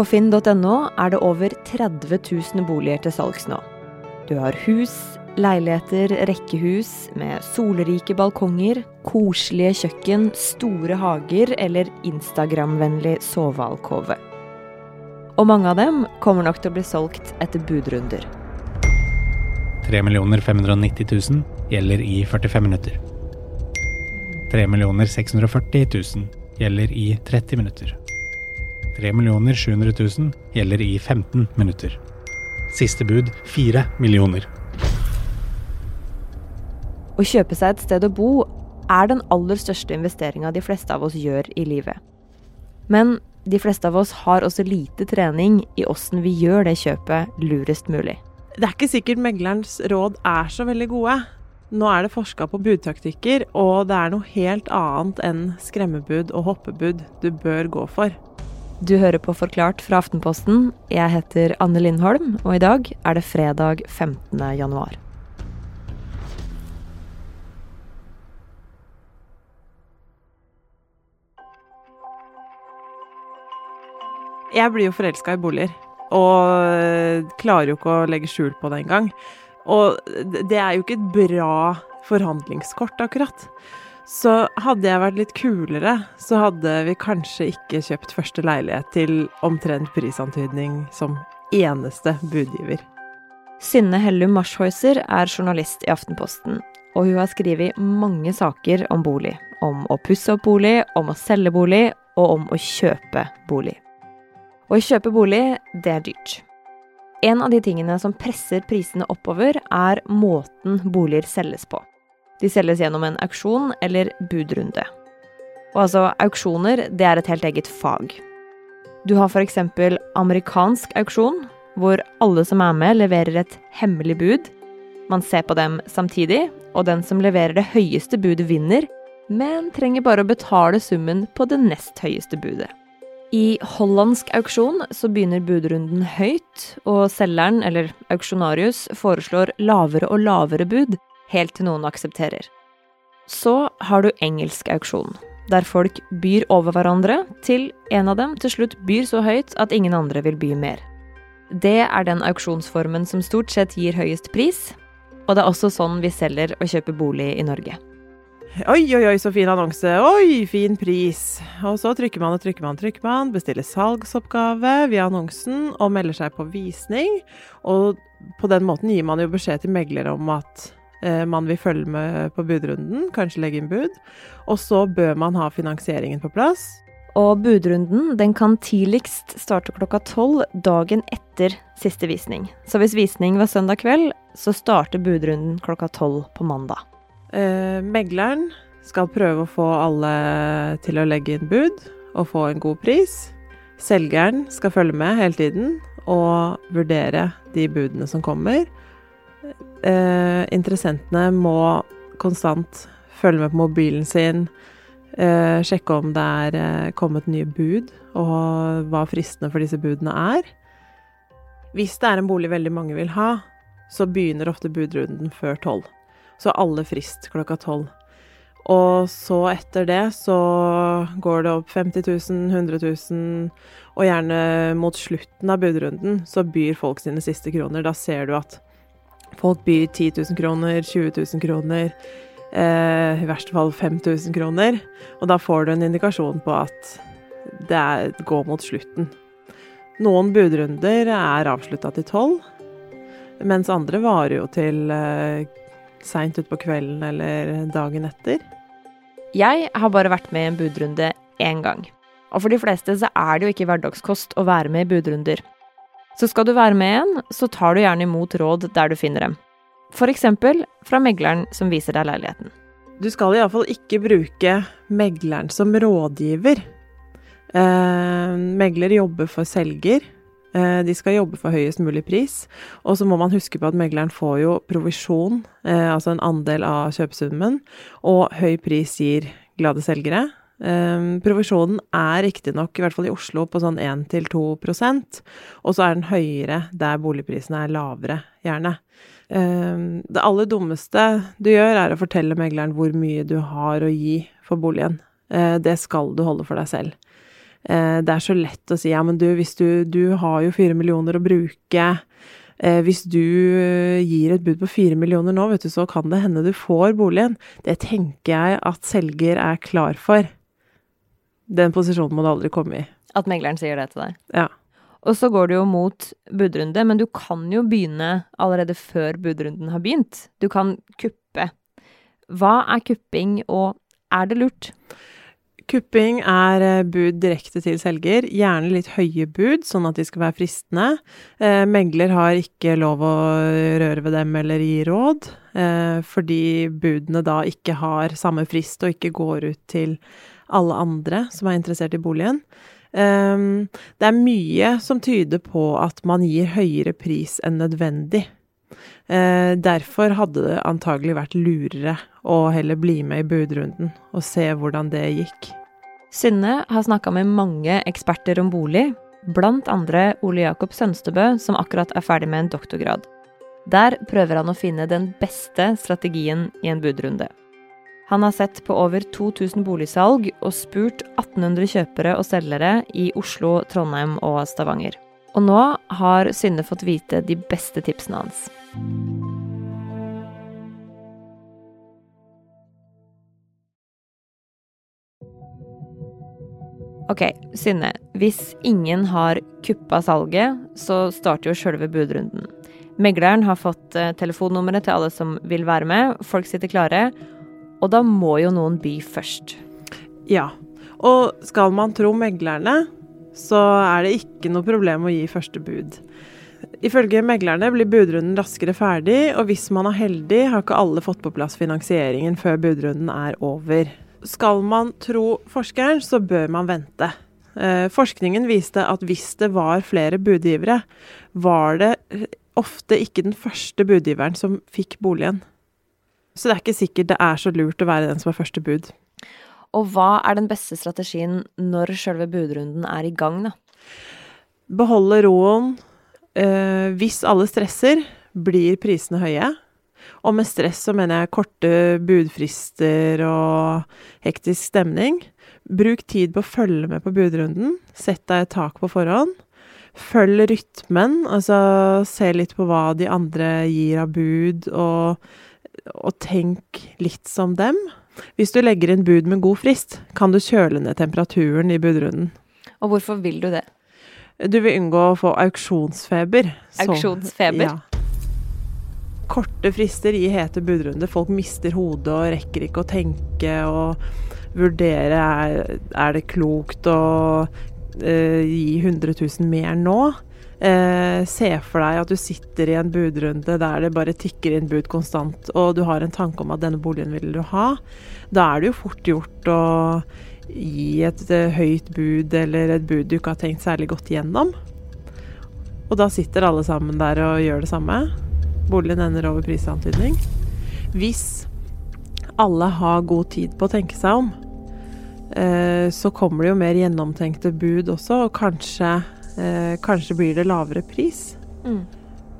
På finn.no er det over 30 000 boliger til salgs nå. Du har hus, leiligheter, rekkehus med solrike balkonger, koselige kjøkken, store hager eller Instagram-vennlig sovealkove. Og mange av dem kommer nok til å bli solgt etter budrunder. 3 590 000 gjelder i 45 minutter. 3 640 000 gjelder i 30 minutter. 3 700 000 gjelder i 15 minutter. Siste bud 4 millioner. Å kjøpe seg et sted å bo er den aller største investeringa de fleste av oss gjør i livet. Men de fleste av oss har også lite trening i åssen vi gjør det kjøpet lurest mulig. Det er ikke sikkert meglerens råd er så veldig gode. Nå er det forska på budtaktikker, og det er noe helt annet enn skremmebud og hoppebud du bør gå for. Du hører på Forklart fra Aftenposten. Jeg heter Anne Lindholm, og i dag er det fredag 15. januar. Jeg blir jo forelska i boliger, og klarer jo ikke å legge skjul på det engang. Og det er jo ikke et bra forhandlingskort, akkurat. Så hadde jeg vært litt kulere, så hadde vi kanskje ikke kjøpt første leilighet til omtrent prisantydning som eneste budgiver. Synne Hellum Marshøyser er journalist i Aftenposten, og hun har skrevet mange saker om bolig. Om å pusse opp bolig, om å selge bolig, og om å kjøpe bolig. Å kjøpe bolig, det er dyrt. En av de tingene som presser prisene oppover, er måten boliger selges på. De selges gjennom en auksjon eller budrunde. Og altså, auksjoner, det er et helt eget fag. Du har f.eks. amerikansk auksjon, hvor alle som er med, leverer et hemmelig bud. Man ser på dem samtidig, og den som leverer det høyeste budet, vinner, men trenger bare å betale summen på det nest høyeste budet. I hollandsk auksjon så begynner budrunden høyt, og selgeren, eller auksjonarius, foreslår lavere og lavere bud, helt til noen aksepterer. Så har du engelsk auksjon, der folk byr over hverandre, til en av dem til slutt byr så høyt at ingen andre vil by mer. Det er den auksjonsformen som stort sett gir høyest pris, og det er også sånn vi selger og kjøper bolig i Norge. Oi, oi, oi, så fin annonse. Oi, fin pris. Og så trykker man og trykker man, trykker man, bestiller salgsoppgave via annonsen og melder seg på visning. Og på den måten gir man jo beskjed til megler om at man vil følge med på budrunden, kanskje legge inn bud. Og så bør man ha finansieringen på plass. Og budrunden den kan tidligst starte klokka tolv dagen etter siste visning. Så hvis visning var søndag kveld, så starter budrunden klokka tolv på mandag. Eh, megleren skal prøve å få alle til å legge inn bud og få en god pris. Selgeren skal følge med hele tiden og vurdere de budene som kommer. Eh, interessentene må konstant følge med på mobilen sin, eh, sjekke om det er eh, kommet nye bud, og hva fristene for disse budene er. Hvis det er en bolig veldig mange vil ha, så begynner ofte budrunden før tolv så alle frist klokka tolv. Og så etter det så går det opp 50 000, 100 000, og gjerne mot slutten av budrunden så byr folk sine siste kroner. Da ser du at folk byr 10 000 kroner, 20 000 kroner, eh, i verste fall 5000 kroner. Og da får du en indikasjon på at det er, går mot slutten. Noen budrunder er avslutta til tolv, mens andre varer jo til eh, seint utpå kvelden eller dagen etter? Jeg har bare vært med i en budrunde én gang. Og for de fleste så er det jo ikke hverdagskost å være med i budrunder. Så skal du være med en, så tar du gjerne imot råd der du finner dem. Eksempel fra megleren som viser deg leiligheten. Du skal iallfall ikke bruke megleren som rådgiver. Eh, megler jobber for selger, Eh, de skal jobbe for høyest mulig pris. Og så må man huske på at megleren får jo provisjon, eh, altså en andel av kjøpesummen, og høy pris gir glade selgere. Um, provisjonen er riktignok, i hvert fall i Oslo, på sånn 1-2% og så er den høyere der boligprisene er lavere, gjerne. Um, det aller dummeste du gjør, er å fortelle megleren hvor mye du har å gi for boligen. Uh, det skal du holde for deg selv. Uh, det er så lett å si ja, men du, hvis du, du har jo fire millioner å bruke. Eh, hvis du gir et bud på fire millioner nå, vet du, så kan det hende du får boligen. Det tenker jeg at selger er klar for. Den posisjonen må du aldri komme i. At megleren sier det til deg. Ja. Og så går du jo mot budrunde, men du kan jo begynne allerede før budrunden har begynt. Du kan kuppe. Hva er kupping, og er det lurt? Kupping er eh, bud direkte til selger, gjerne litt høye bud, sånn at de skal være fristende. Eh, megler har ikke lov å røre ved dem eller gi råd, eh, fordi budene da ikke har samme frist og ikke går ut til alle andre som er interessert i boligen. Um, det er mye som tyder på at man gir høyere pris enn nødvendig. Uh, derfor hadde det antagelig vært lurere å heller bli med i budrunden og se hvordan det gikk. Synne har snakka med mange eksperter om bolig, blant andre Ole Jakob Sønstebø, som akkurat er ferdig med en doktorgrad. Der prøver han å finne den beste strategien i en budrunde. Han har sett på over 2000 boligsalg og spurt 1800 kjøpere og selgere i Oslo, Trondheim og Stavanger. Og nå har Synne fått vite de beste tipsene hans. Ok, Synne. Hvis ingen har kuppa salget, så starter jo sjølve budrunden. Megleren har fått eh, telefonnummeret til alle som vil være med, folk sitter klare, og da må jo noen by først. Ja. Og skal man tro meglerne, så er det ikke noe problem å gi første bud. Ifølge meglerne blir budrunden raskere ferdig, og hvis man er heldig, har ikke alle fått på plass finansieringen før budrunden er over. Skal man tro forskeren, så bør man vente. Eh, forskningen viste at hvis det var flere budgivere, var det ofte ikke den første budgiveren som fikk boligen. Så det er ikke sikkert det er så lurt å være den som er første bud. Og hva er den beste strategien når sjølve budrunden er i gang, da? Beholde roen. Eh, hvis alle stresser, blir prisene høye. Og med stress så mener jeg korte budfrister og hektisk stemning. Bruk tid på å følge med på budrunden. Sett deg et tak på forhånd. Følg rytmen, altså se litt på hva de andre gir av bud, og og tenk litt som dem. Hvis du legger inn bud med god frist, kan du kjøle ned temperaturen i budrunden. Og hvorfor vil du det? Du vil unngå å få auksjonsfeber. Auksjonsfeber? Ja. Korte frister i hete budrunder. Folk mister hodet og rekker ikke å tenke og vurdere er, er det klokt å uh, gi 100 000 mer nå. Eh, se for deg at du sitter i en budrunde der det bare tikker inn bud konstant, og du har en tanke om at denne boligen vil du ha. Da er det jo fort gjort å gi et uh, høyt bud eller et bud du ikke har tenkt særlig godt gjennom. Og da sitter alle sammen der og gjør det samme. Boligen ender over prisantydning. Hvis alle har god tid på å tenke seg om, uh, så kommer det jo mer gjennomtenkte bud også, og kanskje eh, kanskje blir det lavere pris. Mm.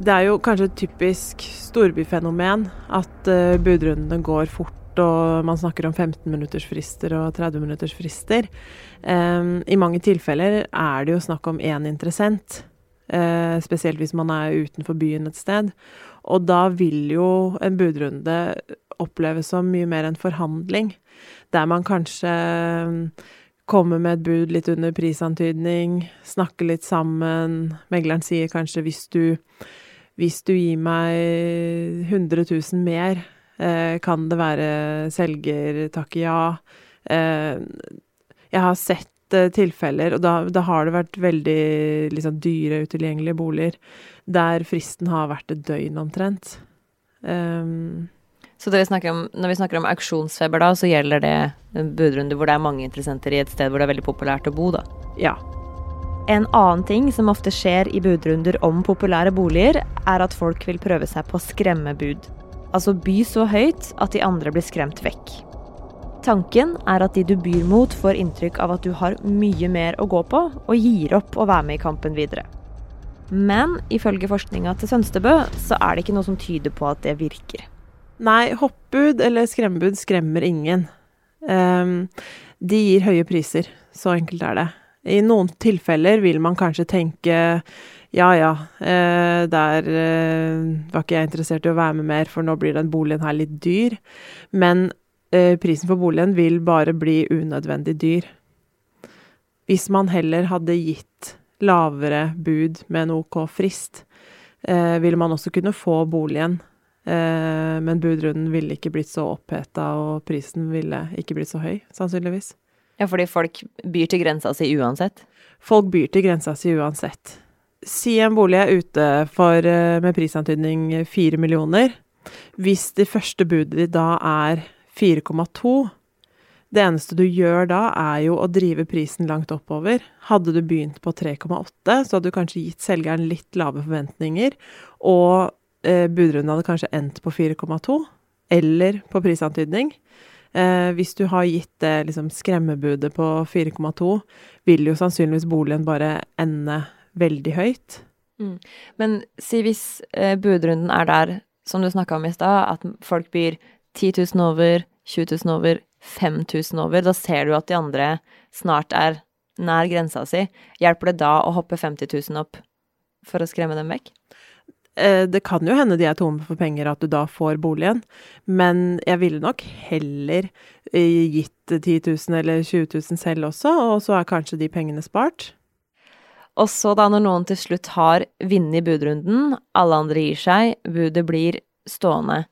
Det er jo kanskje et typisk storbyfenomen at eh, budrundene går fort, og man snakker om 15 minutters frister og 30 minutters frister. Eh, I mange tilfeller er det jo snakk om én interessent, eh, spesielt hvis man er utenfor byen et sted. Og da vil jo en budrunde oppleves som mye mer en forhandling, der man kanskje komme med et bud litt under prisantydning, snakke litt sammen. Megleren sier kanskje hvis du, hvis du gir meg 100 000 mer, eh, kan det være selger takker ja. Eh, jeg har sett eh, tilfeller, og da, da, har det vært veldig liksom, dyre, utilgjengelige boliger, der fristen har vært et døgn omtrent. Um, så vi om, når vi snakker om auksjonsfeber, da, så gjelder det en budrunde hvor det er mange interessenter i et sted hvor det er veldig populært å bo, da? Ja. En annen ting som ofte skjer i budrunder om populære boliger, er at folk vil prøve seg på skremmebud. Altså by så høyt at de andre blir skremt vekk. Tanken er at de du byr mot, får inntrykk av at du har mye mer å gå på, og gir opp å være med i kampen videre. Men ifølge forskninga til Sønstebø, så er det ikke noe som tyder på at det virker. Nei, hoppbud eller skremmebud skremmer ingen. Um, de gir høye priser. Så enkelt er det. I noen tilfeller vil man kanskje tenke ja ja, eh, der eh, var ikke jeg interessert i å være med mer, for nå blir den boligen her litt dyr. Men eh, prisen for boligen vil bare bli unødvendig dyr. Hvis man heller hadde gitt lavere bud med en OK frist, eh, ville man også kunne få boligen. Eh, men budrunden ville ikke blitt så oppheta, og prisen ville ikke blitt så høy, sannsynligvis. Ja, fordi folk byr til grensa si uansett? Folk byr til grensa si uansett. Si en bolig er ute for, eh, med prisantydning fire millioner. Hvis det første budet ditt da er 4,2 det eneste du gjør da, er jo å drive prisen langt oppover. Hadde du begynt på 3,8, så hadde du kanskje gitt selgeren litt lave forventninger, og eh, budrunden hadde kanskje endt på 4,2, eller på prisantydning. Eh, hvis du har gitt det liksom, skremmebudet på 4,2, vil jo sannsynligvis boligen bare ende veldig høyt. Mm. Men si hvis eh, budrunden er der, som du snakka om i stad, at folk byr 10 000 over, 20 000 over, 5000 over, da ser du at de andre snart er nær grensa si. Hjelper det da å hoppe 50 000 opp for å skremme dem vekk? Eh, det kan jo hende de er tomme for penger, at du da får boligen, men jeg ville nok heller eh, gitt 10 000 eller 20 000 selv også, og så er kanskje de pengene spart. Og så da, når noen til slutt har vunnet budrunden, alle andre gir seg, budet blir stående,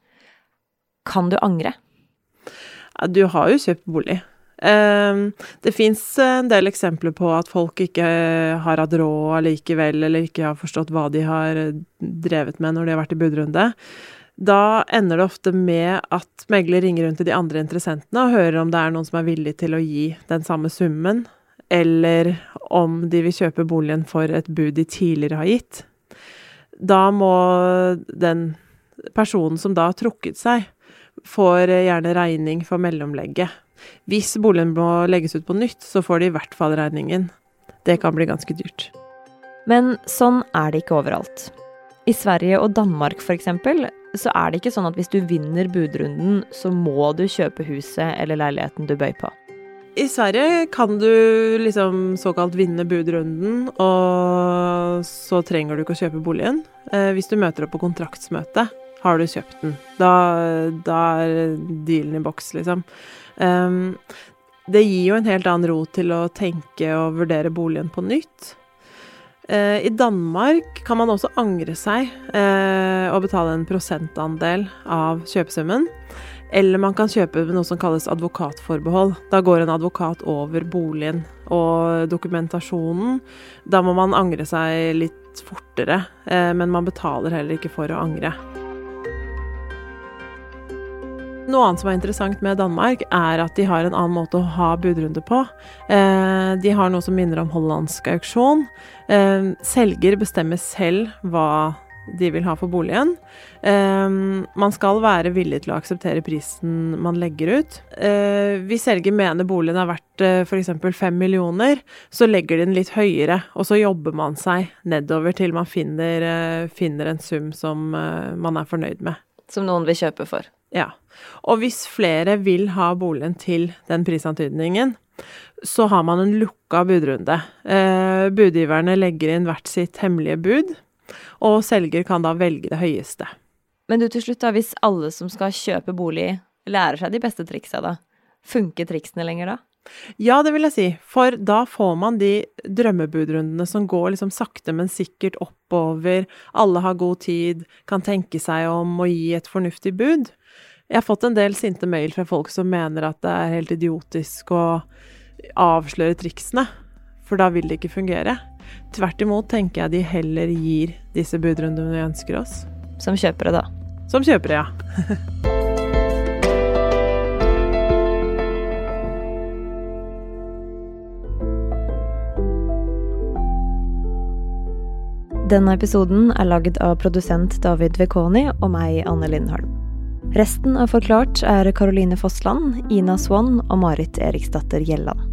kan du angre? Du har jo kjøpt bolig. Ehm, det fins en del eksempler på at folk ikke har hatt råd allikevel, eller ikke har forstått hva de har drevet med når de har vært i budrunde. Da ender det ofte med at megler ringer rundt til de andre interessentene og hører om det er noen som er villig til å gi den samme summen, eller om de vil kjøpe boligen for et bud de tidligere har gitt. Da må den personen som da har trukket seg, får gjerne regning for mellomlegget. Hvis boligen må legges ut på nytt, så får de i hvert fall regningen. Det kan bli ganske dyrt. Men sånn er det ikke overalt. I Sverige og Danmark f.eks. så er det ikke sånn at hvis du vinner budrunden, så må du kjøpe huset eller leiligheten du bøy på. I Sverige kan du liksom såkalt vinne budrunden, og så trenger du ikke å kjøpe boligen. Eh, hvis du møter opp på kontraktsmøte, har du kjøpt den. Da, da er dealen i boks, liksom. Um, det gir jo en helt annen ro til å tenke og vurdere boligen på nytt. Uh, I Danmark kan man også angre seg uh, og betale en prosentandel av kjøpesummen. Eller man kan kjøpe noe som kalles advokatforbehold. Da går en advokat over boligen og dokumentasjonen. Da må man angre seg litt fortere, uh, men man betaler heller ikke for å angre. Noe annet som er interessant med Danmark, er at de har en annen måte å ha budrunde på. Eh, de har noe som minner om hollandsk auksjon. Eh, selger bestemmer selv hva de vil ha for boligen. Eh, man skal være villig til å akseptere prisen man legger ut. hvis selger mener boligen er verdt f.eks. fem millioner, så legger de den litt høyere, og så jobber man seg nedover til man finner, finner en sum som man er fornøyd med. Som noen vil kjøpe for. Ja. Og hvis flere vil ha boligen til den prisantydningen, så har man en lukka budrunde. Eh, budgiverne legger inn hvert sitt hemmelige bud, og selger kan da velge det høyeste. Men du, til slutt, da, hvis alle som skal kjøpe bolig, lærer seg de beste triksa, da, funker triksene lenger da? Ja, det vil jeg si, for da får man de drømmebudrundene som går liksom sakte, men sikkert oppover, alle har god tid, kan tenke seg om å gi et fornuftig bud. Jeg har fått en del sinte mail fra folk som mener at det er helt idiotisk å avsløre triksene, for da vil det ikke fungere. Tvert imot tenker jeg de heller gir disse budrundene vi ønsker oss. Som kjøpere, da. Som kjøpere, ja. Denne episoden er lagd av produsent David Vekoni og meg, Anne Lindholm. Resten av Forklart er Caroline Fossland, Ina Swann og Marit Eriksdatter Gjelland.